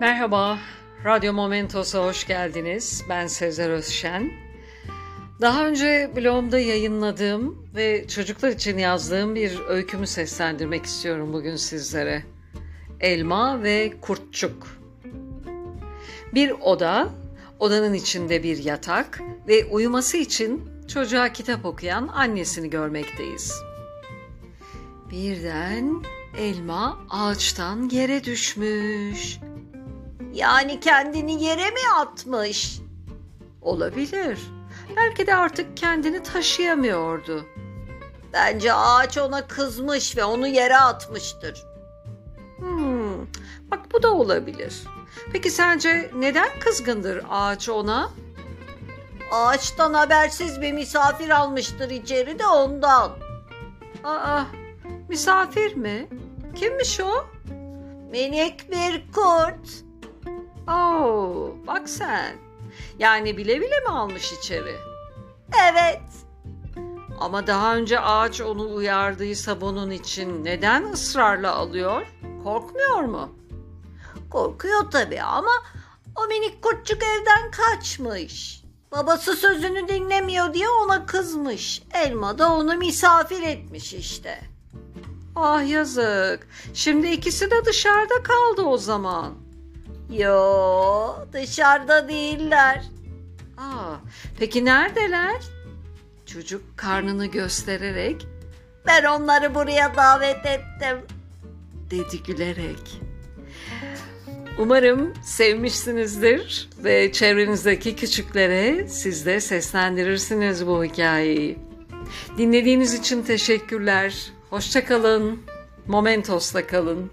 Merhaba, Radyo Momentos'a hoş geldiniz. Ben Sezer Özşen. Daha önce blogumda yayınladığım ve çocuklar için yazdığım bir öykümü seslendirmek istiyorum bugün sizlere. Elma ve Kurtçuk. Bir oda, odanın içinde bir yatak ve uyuması için çocuğa kitap okuyan annesini görmekteyiz. Birden elma ağaçtan yere düşmüş. Yani kendini yere mi atmış? Olabilir. Belki de artık kendini taşıyamıyordu. Bence ağaç ona kızmış ve onu yere atmıştır. Hmm, bak bu da olabilir. Peki sence neden kızgındır ağaç ona? Ağaçtan habersiz bir misafir almıştır içeri de ondan. Aa, misafir mi? Kimmiş o? Minik bir kurt. Oo, bak sen. Yani bile bile mi almış içeri? Evet. Ama daha önce ağaç onu uyardıysa bunun için neden ısrarla alıyor? Korkmuyor mu? Korkuyor tabii ama o minik kurtçuk evden kaçmış. Babası sözünü dinlemiyor diye ona kızmış. Elma da onu misafir etmiş işte. Ah yazık. Şimdi ikisi de dışarıda kaldı o zaman. Yo dışarıda değiller. Aa, peki neredeler? Çocuk karnını göstererek Ben onları buraya davet ettim. dedi gülerek. Umarım sevmişsinizdir ve çevrenizdeki küçüklere siz de seslendirirsiniz bu hikayeyi. Dinlediğiniz için teşekkürler. Hoşçakalın. Momentos'ta kalın.